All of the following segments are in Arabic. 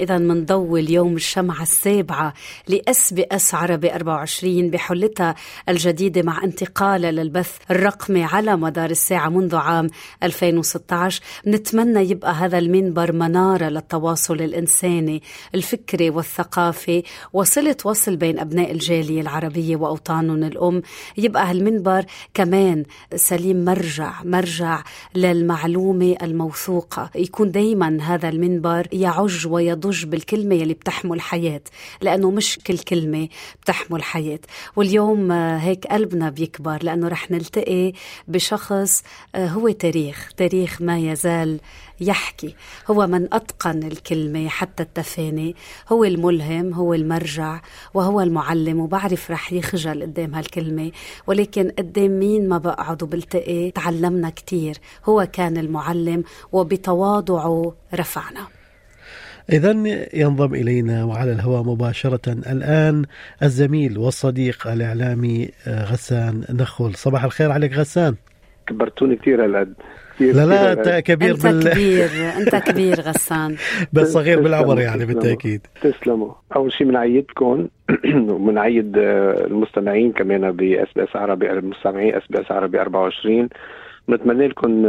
إذا من ضوء اليوم الشمعة السابعة لأس بي أس عربي 24 بحلتها الجديدة مع انتقالها للبث الرقمي على مدار الساعة منذ عام 2016 نتمنى يبقى هذا المنبر منارة للتواصل الإنساني الفكري والثقافي. وصلة وصل بين أبناء الجالية العربية وأوطانهم الأم. يبقى هالمنبر كمان سليم مرجع مرجع للمعلومة الموثوقة. يكون دايما هذا المنبر يعج ويض نضج بالكلمة يلي بتحمل حياة لأنه مش كل كلمة بتحمل حياة واليوم آه، هيك قلبنا بيكبر لأنه رح نلتقي بشخص آه، هو تاريخ تاريخ ما يزال يحكي. هو من أتقن الكلمة حتى التفاني. هو الملهم هو المرجع وهو المعلم وبعرف رح يخجل قدام هالكلمة. ولكن قدام مين ما بقعد وبلتقي؟ تعلمنا كتير. هو كان المعلم وبتواضعه رفعنا. إذا ينضم إلينا وعلى الهواء مباشرة الآن الزميل والصديق الإعلامي آه، غسان نخول. صباح الخير عليك غسان. كبرتوني كثير هالقد. لا لا أنت كبير أنت بال... كبير أنت كبير غسان. بس صغير بالعمر يعني بالتأكيد. تسلموا. أول شيء بنعيدكم وبنعيد آه، المستمعين كمان ب SBS عربي المستمعين SBS عربي 24 بنتمنى لكم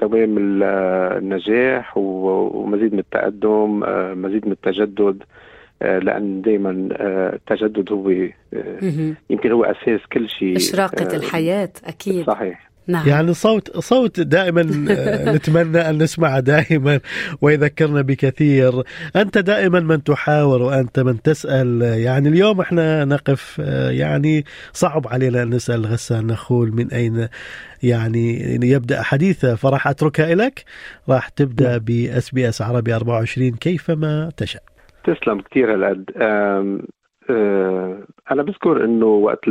دوام آه، النجاح ومزيد من التقدم آه، مزيد من التجدد آه، لأن دائما التجدد هو يمكن هو أساس كل شيء إشراقة الحياة أكيد. صحيح. نعم. يعني صوت صوت دائما نتمنى أن نسمعه دائما ويذكرنا بكثير. أنت دائما من تحاور وأنت من تسأل. يعني اليوم إحنا نقف يعني صعب علينا أن نسأل غسان نخول من أين؟ يعني يبدأ حديثه فراح أتركها لك راح تبدأ ب SBS عربي 24 كيفما تشاء. تسلم كثير هالقد. آه، أنا بذكر إنه وقت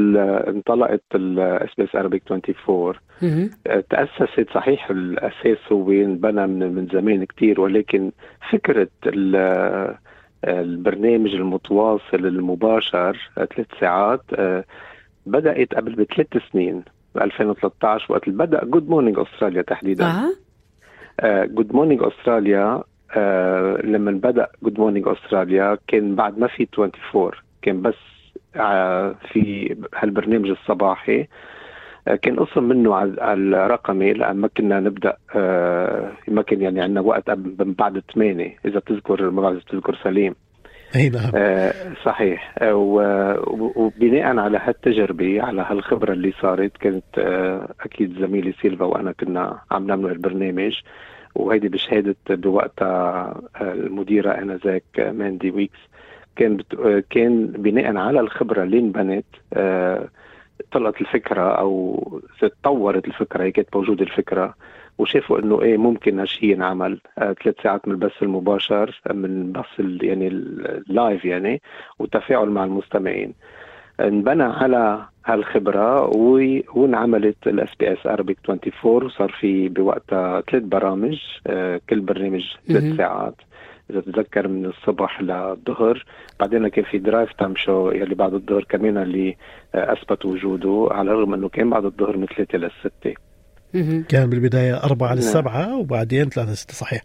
انطلقت ال SBS Arabic 24 تأسست صحيح الأساس هو انبنى من, من زمان كثير ولكن فكرة البرنامج المتواصل المباشر ثلاث ساعات آه، بدأت قبل بثلاث سنين ب 2013 وقت بدأ Good Morning Australia تحديدا. Good Morning Australia لما بدأ Good Morning Australia كان بعد ما في 24 كان بس آه، في هالبرنامج الصباحي آه، كان قسم منه على الرقمي لأن ما كنا نبدأ آه، ما كان يعني عندنا وقت من بعد ثمانية إذا بتذكر ما بعرف بتذكر سليم. أي نعم. صحيح. وبناء على هالتجربة على هالخبرة اللي صارت كانت أكيد زميلي سيلفا وأنا كنا عم نعمل البرنامج وهيدي بشهادة بوقتها المديرة إنذاك ماندي ويكس. كان بت... كان بناء على الخبرة اللي انبنت آه، طلعت الفكرة أو تطورت الفكرة هي كانت موجودة الفكرة وشافوا إنه إيه ممكن هالشيء ينعمل. آه ثلاث ساعات من البث المباشر من بث يعني ال live يعني والتفاعل مع المستمعين. انبنى على هالخبرة وانعملت ال SBS Arabic 24 وصار في بوقتها ثلاث برامج آه كل برنامج ثلاث ساعات. إذا تتذكر من الصبح للظهر بعدين كان في Drive Time شو يلي بعد الظهر كمان اللي اثبت وجوده على الرغم إنه كان بعد الظهر من ثلاثة للسته كان بالبداية أربعة للسبعة نعم. وبعدين ثلاثة ستة صحيح.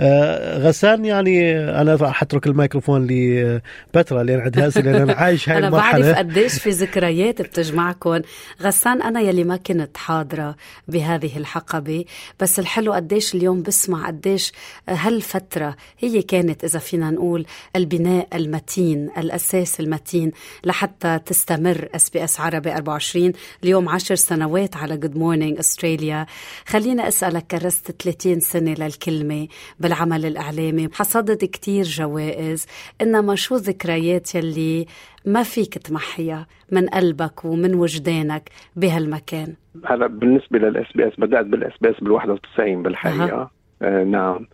آه غسان يعني أنا راح أترك الميكروفون لبترا لأن عندها أسئلة لأن أنا عايش هاي أنا المرحلة. بعرف قديش في ذكريات بتجمعكم غسان أنا يلي ما كنت حاضرة بهذه الحقبة بس الحلو قديش اليوم بسمع قديش هالفترة هي كانت إذا فينا نقول البناء المتين الأساس المتين لحتى تستمر SBS عربي 24 اليوم عشر سنوات على Good Morning Australia. خلينا أسألك كرست 30 سنة للكلمة بالعمل الإعلامي حصدت كتير جوائز. إنما شو ذكريات يلي ما فيك تمحيها من قلبك ومن وجدانك بهالمكان؟ هلا بالنسبة لل SBS بدأت بال SBS بال 91 بالحقيقة. آه نعم.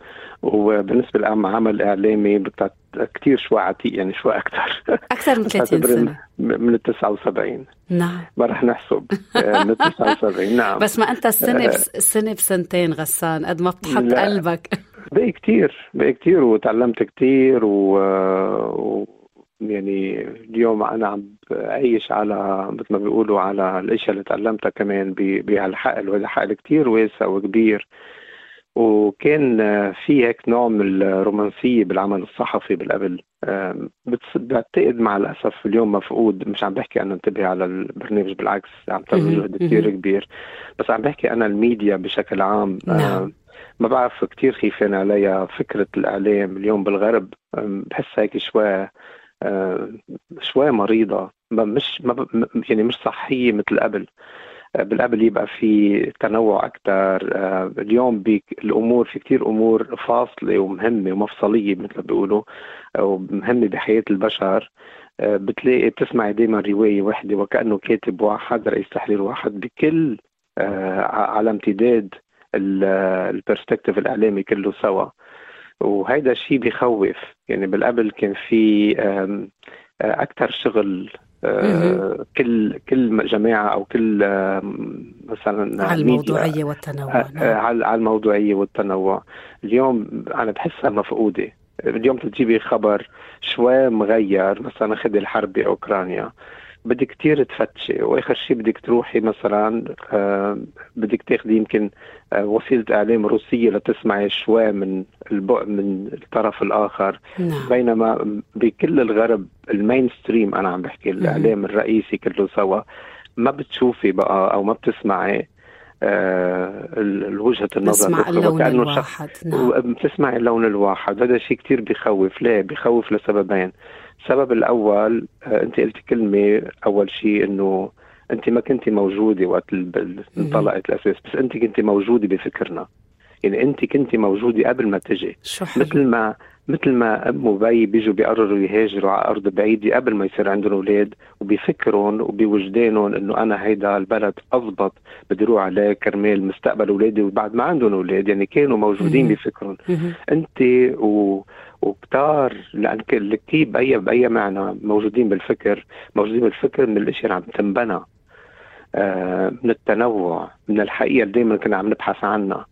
وبالنسبة لعمل اعلامي كثير شوي عتيق يعني شوي أكثر أكثر من 30 سنة. من ال 79 نعم. ما رح نحسب. آه، من ال 79 نعم. بس ما أنت السنة السنة بسنتين غسان قد ما بتحط قلبك. بقي كثير بقي كثير وتعلمت كثير و... و... يعني اليوم أنا عم بعيش على مثل ما بيقولوا على الأشياء اللي تعلمتها كمان بهالحقل وهذا حقل كثير واسع وكبير. وكان في هيك نوع من الرومانسية بالعمل الصحفي بالقبل. بعتقد مع الأسف اليوم مفقود. مش عم بحكي أنا انتبه على البرنامج بالعكس عم تعمل جهد كثير كبير. بس عم بحكي أنا الميديا بشكل عام. نعم. ما بعرف كثير خيفان عليها فكرة الإعلام اليوم بالغرب. بحس هيك شوي شوي مريضة. مش ما يعني مش صحية مثل قبل. بالقبل يبقى في تنوع أكثر آه، اليوم الأمور في كثير أمور فاصلة ومهمة ومفصلية مثل ما بيقولوا ومهمه بحياة البشر. آه، بتلاقي بتسمعي دائما رواية واحدة وكأنه كاتب واحد رئيس تحرير واحد بكل آه، على امتداد البرسبكتيف الإعلامي كله سوا. وهيدا الشيء بخوف. يعني بالقبل كان في أكثر شغل كل كل جماعة أو كل مثلا على الموضوعية والتنوع آه، نعم. على الموضوعية والتنوع. اليوم أنا بحسها مفقودة. اليوم تجيبي خبر شوي مغير مثلا خذي الحرب بأوكرانيا. بدك كتير تفتشي واخر شيء بدك تروحي مثلا آه بدك تاخذي يمكن آه وسيلة إعلام روسية لتسمعي شوي من البق من الطرف الآخر. نعم. بينما بكل الغرب المين ستريم أنا عم بحكي الإعلام الرئيسي كله سوا ما بتشوفي بقى أو ما بتسمعي آه وجهة النظر بسمع اللون الواحد. نعم. بتسمعي اللون الواحد. هذا شيء كثير بخوف. ليه؟ بخوف لسببين. السبب الأول آه، أنت قلت كلمة أول شيء إنه أنت ما كنت موجودة وقت انطلقت ال SBS بس أنت كنت موجودة بفكرنا. يعني أنت كنت موجودة قبل ما تجي. مثل ما مثل ما ام وبي بيجوا بيقرروا يهاجروا على أرض بعيدة قبل ما يصير عندهم أولاد وبفكرهم وبوجدانهم إنه أنا هيدا البلد أضبط بدي أروح عليه كرمال مستقبل أولادي وبعد ما عندهم أولاد يعني كانوا موجودين بفكرهم أنت و وكتار لأن الكتيب باي بأي معنى موجودين بالفكر موجودين بالفكر من الاشياء اللي عم تنبنى آه من التنوع من الحقيقة اللي دائما كنا عم نبحث عنها.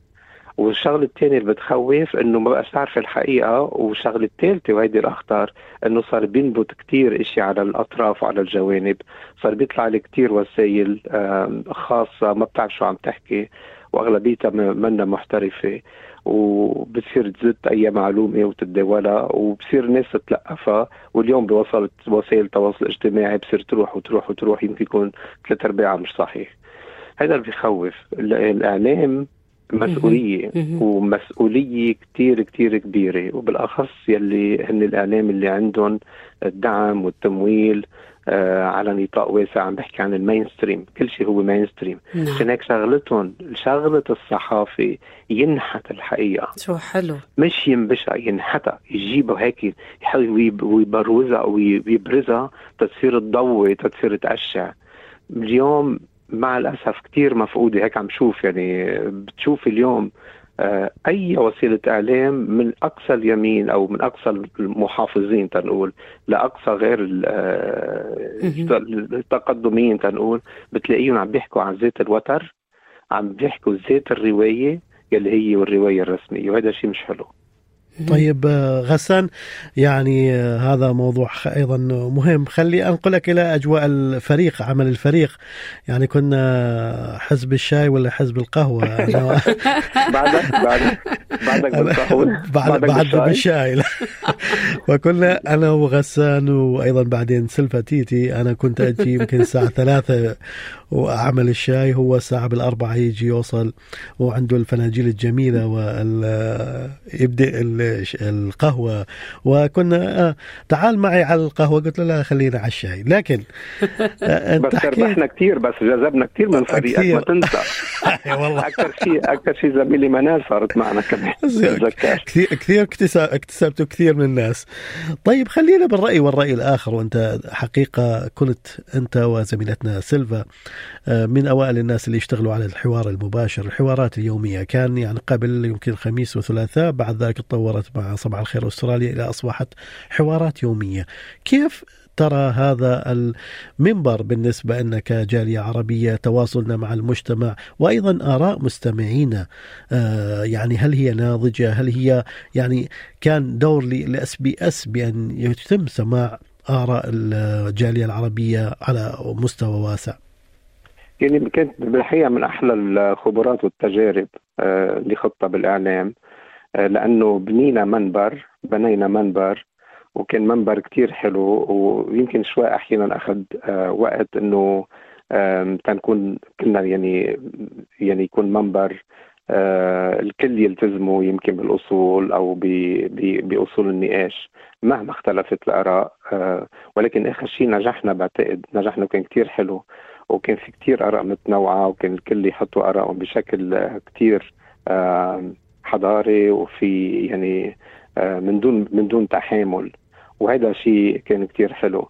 والشغلة الثانية اللي بتخوف إنه ما بقاش تعرف الحقيقة والشغلة الثالثه وهيدي الاخطر إنه صار بينبت كثير اشياء على الأطراف وعلى الجوانب صار بيطلع لي كثير وسائل خاصة ما بتعرف شو عم تحكي وأغلبيتها منا محترفة وبتصير تزت أي معلومة وتتداولها وبصير الناس تتلقفها واليوم بوصلت وسائل التواصل الاجتماعي بصير تروح وتروح وتروح يمكن يكون ثلاث أرباعها مش صحيح. هذا اللي بيخوف الإعلام مسؤولية ومسؤولية كتير كتير كبيرة. وبالأخص يلي هن الإعلام اللي عندهم الدعم والتمويل آه على نطاق واسع عم بحكي عن ال mainstream كل شيء هو mainstream نعم. عشان هيك شغلتهم شغلة الصحافي ينحت الحقيقة. شو حلو. مش ينبشها ينحتها يجيبها هيك يحاول ويبروزها ويبرزها تصير تضوي تصير تأشع اليوم مع الأسف كثير مفقودة هيك عم شوف يعني بتشوف اليوم آه، أي وسيلة إعلام من أقصى اليمين أو من أقصى المحافظين تنقول لأقصى غير آه، التقدميين تنقول بتلاقيهم عم بيحكوا عن ذات الوتر عم بيحكوا ذات الرواية يلي هي والرواية الرسمية وهذا شيء مش حلو. طيب آه، غسان يعني آه، هذا موضوع أيضا مهم. خلي انقلك إلى أجواء الفريق عمل الفريق. يعني كنا حزب الشاي ولا حزب القهوة؟ بعدك بعدك. بعدك بعد بعد بالشاي وكنا أنا وغسان وأيضا بعدين سلفا تيتي أنا كنت أجي يمكن الساعة ثلاثة وأعمل الشاي هو الساعة بالأربعة يجي يوصل وعنده الفناجيل الجميلة ويبدا القهوة. وكنا آه، تعال معي على القهوة. قلت له لا خلينا على الشاي. لكن آه، انت بس ربحنا كثير بس جذبنا كثير من فريقك. ما تنسى. والله. أكثر شيء أكثر شيء زميلي منال صارت معنا كمان. كثير كثير اكتسبتوا كثير من الناس. طيب خلينا بالرأي والرأي الآخر وأنت حقيقة كنت أنت وزميلتنا سيلفا آه، من أوائل الناس اللي يشتغلوا على الحوار المباشر الحوارات اليومية. كان يعني قبل يمكن خميس وثلاثاء بعد ذلك تطورت مع صباح الخير أستراليا إلى أصبحت حوارات يومية. كيف ترى هذا المنبر بالنسبة لنا كجالية عربية تواصلنا مع المجتمع وأيضا آراء مستمعينا. آه يعني هل هي ناضجة؟ هل هي يعني كان دور ل SBS بأن يتم سماع آراء الجالية العربية على مستوى واسع؟ يعني كانت بالحقيقة من أحلى الخبرات والتجارب آه، اللي خطها بالإعلام آه، لأنه بنينا منبر بنينا منبر وكان منبر كتير حلو ويمكن شوي أحيانا أخذ آه، وقت إنه تنكون كنا يعني يعني يكون منبر الكل يلتزموا يمكن بالأصول أو بأصول النقاش مهما اختلفت الآراء ولكن آخر شيء نجحنا بعتقد نجحنا وكان كتير حلو وكان في كتير آراء متنوعة وكان الكل يحطوا آرائهم بشكل كتير حضاري وفي يعني من دون من دون تحامل. وهذا شيء كان كتير حلو.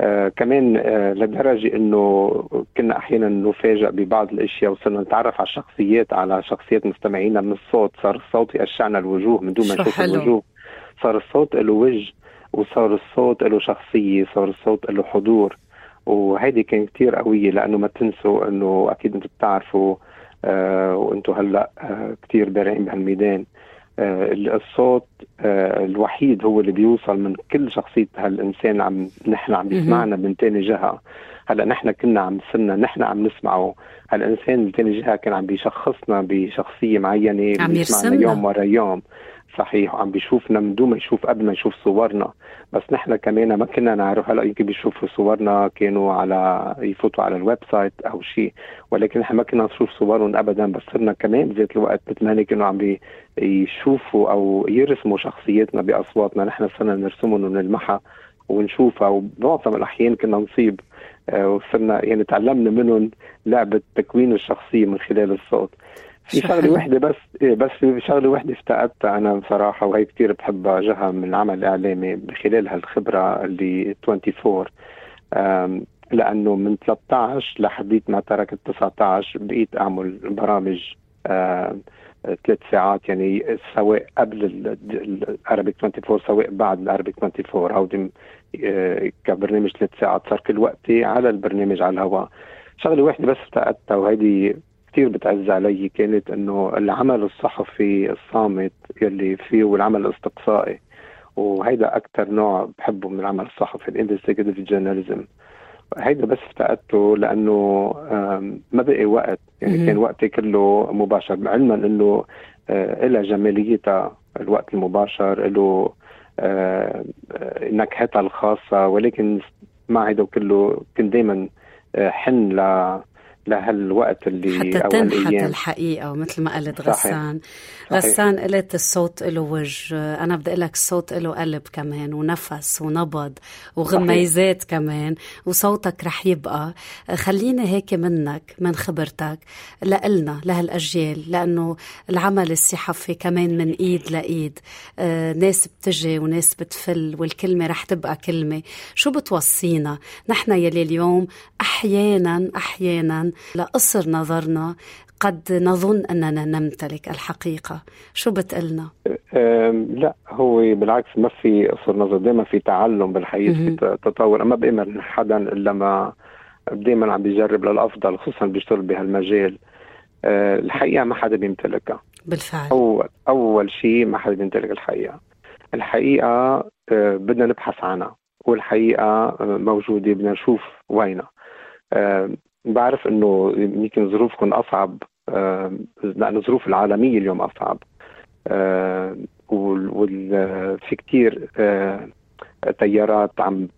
آه كمان آه لدرجة إنه كنا أحيانا نفاجئ ببعض الأشياء وصرنا نتعرف على الشخصيات على شخصيات مستمعينا من الصوت. صار الصوت يقشعنا الوجوه من دون ما نشوف الوجوه. صار الصوت له وجه وصار الصوت له شخصية صار الصوت له حضور. وهيدي كانت كثير قوية لأنه ما تنسوا إنه أكيد أنتم بتعرفوا آه وأنتم هلأ آه كثير بارعين بهالميدان. آه الصوت آه الوحيد هو اللي بيوصل من كل شخصية هالإنسان عم نحن عم يسمعنا من ثاني جهة. هلأ نحن كنا عم صرنا نحن عم نسمعه. هالإنسان من ثاني جهة كان عم بيشخصنا بشخصية معينة عم يرسمنا. يوم ورا يوم. صحيح وعم بيشوفنا من دون ما يشوف قبل ما يشوف صورنا. بس نحن كمان ما كنا نعرف هلا يمكن بيشوفوا صورنا كانوا على يفوتوا على ال website أو شيء. ولكن نحن ما كنا نشوف صورهم ابدا. بس صرنا كمان بذات الوقت مثل ما كانوا عم يشوفوا أو يرسموا شخصياتنا بأصواتنا. نحن صرنا نرسمهم ونلمحها ونشوفها. وبمعظم الأحيان كنا نصيب. آه، وصرنا يعني تعلمنا منهم لعبة تكوين الشخصية من خلال الصوت. في شغله وحدة بس إيه بس في شغله وحدة افتقدتها أنا بصراحة وهي كثير بحبها جهه من العمل الإعلامي بخلال هالخبرة اللي 24 لأنه من 13 لحديت ما تركت 19 بقيت أعمل برامج ثلاث ساعات يعني سواء قبل ال Arabic 24 سواء بعد ال Arabic 24 هودي آه، كبرنامج ثلاث ساعات صار كل وقتي على البرنامج على الهواء. شغله واحدة بس افتقدتها وهيدي كثير بتعز علي. كانت إنه العمل الصحفي الصامت يلي فيه والعمل الأستقصائي وهيدا أكثر نوع بحبه من العمل الصحفي الانفستيجيتيف جورناليزم هيدا بس افتقدته لأنه ما بقي وقت. يعني كان وقتي كله مباشر. علما إنه آه، إلها جماليتها الوقت المباشر له آه، نكهتها الخاصة. ولكن مع هيدا كله كنت دايما آه، حن ل لهالوقت اللي حتى تنحت الحقيقة ومثل ما قلت صحيح. غسان. صحيح. غسان قلت الصوت له وجه. أنا بدي أقول لك الصوت له قلب كمان ونفس ونبض وغميزات صحيح. كمان وصوتك رح يبقى. خليني هيك منك من خبرتك لإلنا لهالأجيال لأنه العمل الصحفي كمان من إيد لإيد. آه ناس بتجي وناس بتفل والكلمة رح تبقى كلمة. شو بتوصينا؟ نحن يلي اليوم أحيانا أحيانا لقصر نظرنا قد نظن أننا نمتلك الحقيقة. شو بتقلنا؟ لا هو بالعكس ما في قصر نظر دائما في تعلم بالحقيقة في تطور. ما بأمر حدا إلا ما دائما عم بيجرب للأفضل خصوصا بيشتغل بهالمجال. أه، الحقيقة ما حدا بيمتلكها. بالفعل. أول أول شيء ما حدا بيمتلك الحقيقة. الحقيقة أه، بدنا نبحث عنها والحقيقة أه، موجودة بدنا نشوف وينها. بعرف إنه يمكن ظروفكم أصعب لأنه الظروف العالمية اليوم أصعب. وفي كثير تيارات عم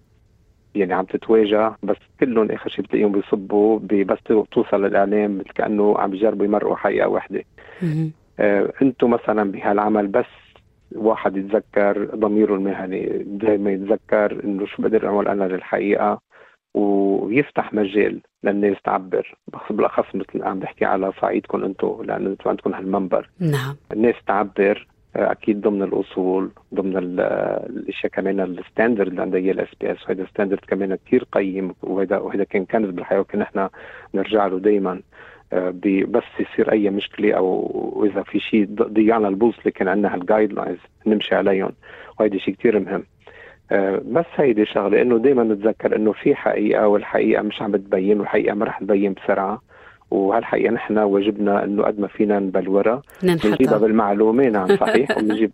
يعني عم تتواجه بس كلهم آخر شيء بتلاقيهم بيصبوا بس توصل للإعلام مثل كأنه عم بيجربوا يمرقوا حقيقة وحدة. أنتم مثلا بهالعمل بس واحد يتذكر ضميره المهني دائما يتذكر إنه شو بقدر أعمل أنا للحقيقة. ويفتح مجال للناس تعبر. بالأخص مثل عم بحكي على صعيدكم أنتم لأنه أنتم عندكم هالمنبر. نعم. الناس تعبر أكيد ضمن الأصول ضمن الأشياء كمان ال standard اللي عندها هي ال SBS وهذا standard كمان كثير قيم وهذا وهذا كان كنز بالحياة وكان نحن نرجع له دائما آه، بس يصير أي مشكلة أو إذا في شيء ضيعنا البوصلة كان عندنا هال guidelines نمشي عليهم. وهذا شيء كثير مهم. آه، بس هيدي شغلة إنه دائما نتذكر إنه في حقيقة والحقيقة مش عم بتبين والحقيقة ما رح تبين بسرعة وهالحقيقة نحن واجبنا إنه قد ما فينا نبلورها. نجيبها بالمعلومة نعم صحيح. ونجيب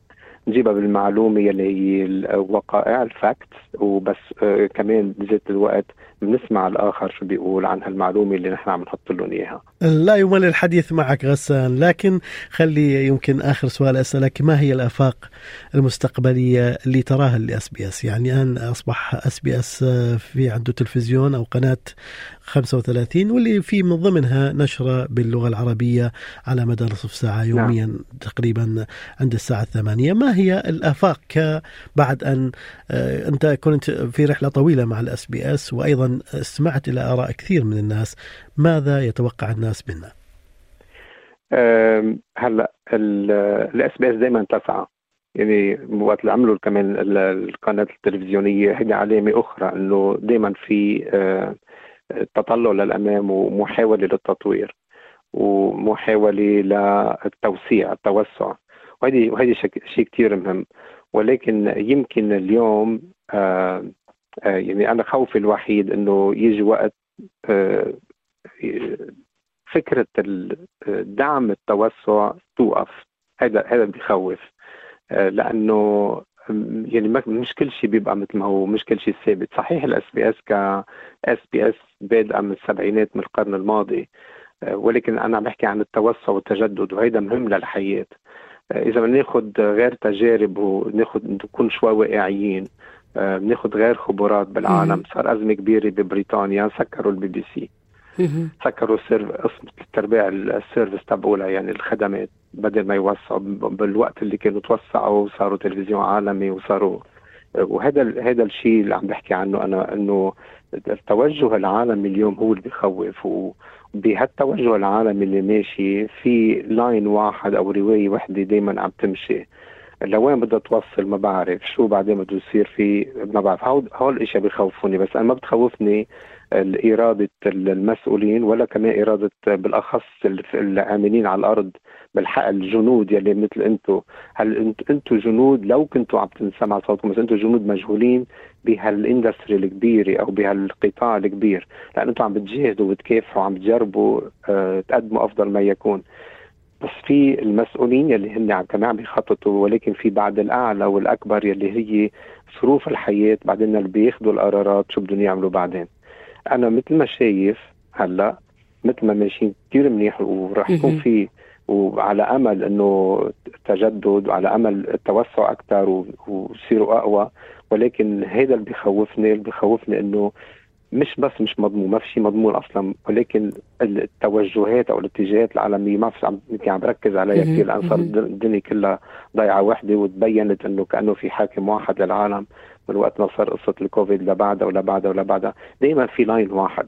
نجيبها بالمعلومة يلي هي الوقائع ال facts وبس آه كمان بذات الوقت بنسمع الآخر شو بيقول عن هالمعلومة اللي نحن عم نحط لهم إياها لا يمل الحديث معك غسان لكن خلي يمكن آخر سؤال أسألك ما هي الآفاق المستقبلية اللي تراها ل SBS يعني الآن أصبح SBS في عنده تلفزيون أو قناة 35 واللي في من ضمنها نشرة باللغة العربية على مدى نصف ساعة نعم. يوميا نعم. تقريبا عند الساعة الثمانية ما هي الآفاق بعد أن آه، أنت كنت في رحلة طويلة مع ال SBS وأيضا استمعت إلى آراء كثير من الناس ماذا يتوقع الناس منا؟ هلأ ال SBS دائما تسعى. يعني وقت اللي عملوا كمان القناة التلفزيونية هذه علامة أخرى إنه دائما في آه، تطلع للأمام ومحاولة للتطوير ومحاولة للتوسيع التوسع. وهذه وهذه شيء كثير مهم. ولكن يمكن اليوم آه يعني أنا خوفي الوحيد إنه يجي وقت آه فكرة دعم التوسع توقف. هذا هذا بخوف. آه، لأنه يعني مش كل شيء بيبقى مثل ما هو مش كل شيء ثابت. صحيح ال SBS ك SBS بادئة من السبعينات من القرن الماضي. آه، ولكن أنا عم بحكي عن التوسع والتجدد وهيدا مهم للحياة. آه، إذا بدنا ناخذ غير تجارب وناخذ نكون شوي واقعيين آه، بناخذ غير خبرات بالعالم. صار أزمة كبيرة ببريطانيا سكروا البي بي سي. سكروا قسم ال Arabic service تبعولها يعني الخدمات بدل ما يوسعوا بالوقت اللي كانوا توسعوا وصاروا تلفزيون عالمي وصاروا وهذا هذا الشيء اللي عم بحكي عنه أنا إنه التوجه العالمي اليوم هو اللي بخوف. وبهالتوجه العالمي اللي ماشي في line واحد أو رواية وحدة دائما عم تمشي. لوين بدها توصل ما بعرف شو بعدين بده يصير في ما بعرف. هول هول الإشياء بخوفوني بس أنا ما بتخوفني إرادة المسؤولين ولا كمان إرادة بالأخص العاملين على الأرض بالحق الجنود يلي مثل أنتم هل أنتم جنود؟ لو كنتوا عم تنسمع صوتكم بس أنتم جنود مجهولين بهالإندستري الكبيرة أو بهالقطاع الكبير. لأن أنتم عم بتجاهدوا وبتكافحوا وعم بتجربوا آه، تقدموا أفضل ما يكون. بس في المسؤولين يلي هن عم كمان عم بيخططوا ولكن في بعد الأعلى والأكبر يلي هي ظروف الحياة بعدين اللي بياخذوا القرارات شو بدهم يعملوا بعدين. أنا مثل ما شايف هلا مثل ما ماشيين كثير منيح وراح يكون في وعلى أمل إنه تجدد وعلى أمل التوسع أكثر ويصيروا أقوى ولكن هذا اللي بخوفني اللي بخوفني إنه مش بس مش مضمون ما في شيء مضمون أصلا. ولكن التوجهات أو الاتجاهات العالمية ما في عم عم بركز عليها. كثير لأن صار الدنيا كلها ضيعه وحدة وتبينت إنه كأنه في حاكم واحد للعالم. من وقت ما صار قصة الكوفيد لبعدها ولبعدها ولبعدها دائما في line واحد.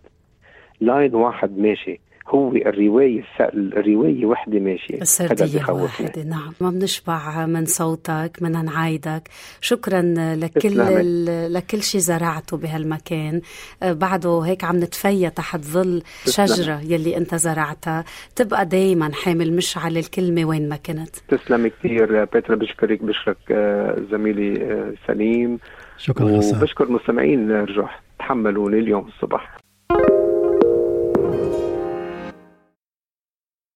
line واحد ماشي. هو الرواية الرواية وحدة ماشية. السردية واحدة نعم. ما بنشبع من صوتك بدنا نعايدك. شكرا لكل لكل شيء زرعته بهالمكان. آه، بعده هيك عم نتفيا تحت ظل شجرة يلي انت زرعتها. تبقى دايما حامل مشعل الكلمة وين ما كنت. تسلمي كثير بيترا بشكرك بشكرك آه، زميلي آه، سليم. شكرا وبشكر المستمعين رجوح تحملوني اليوم الصبح.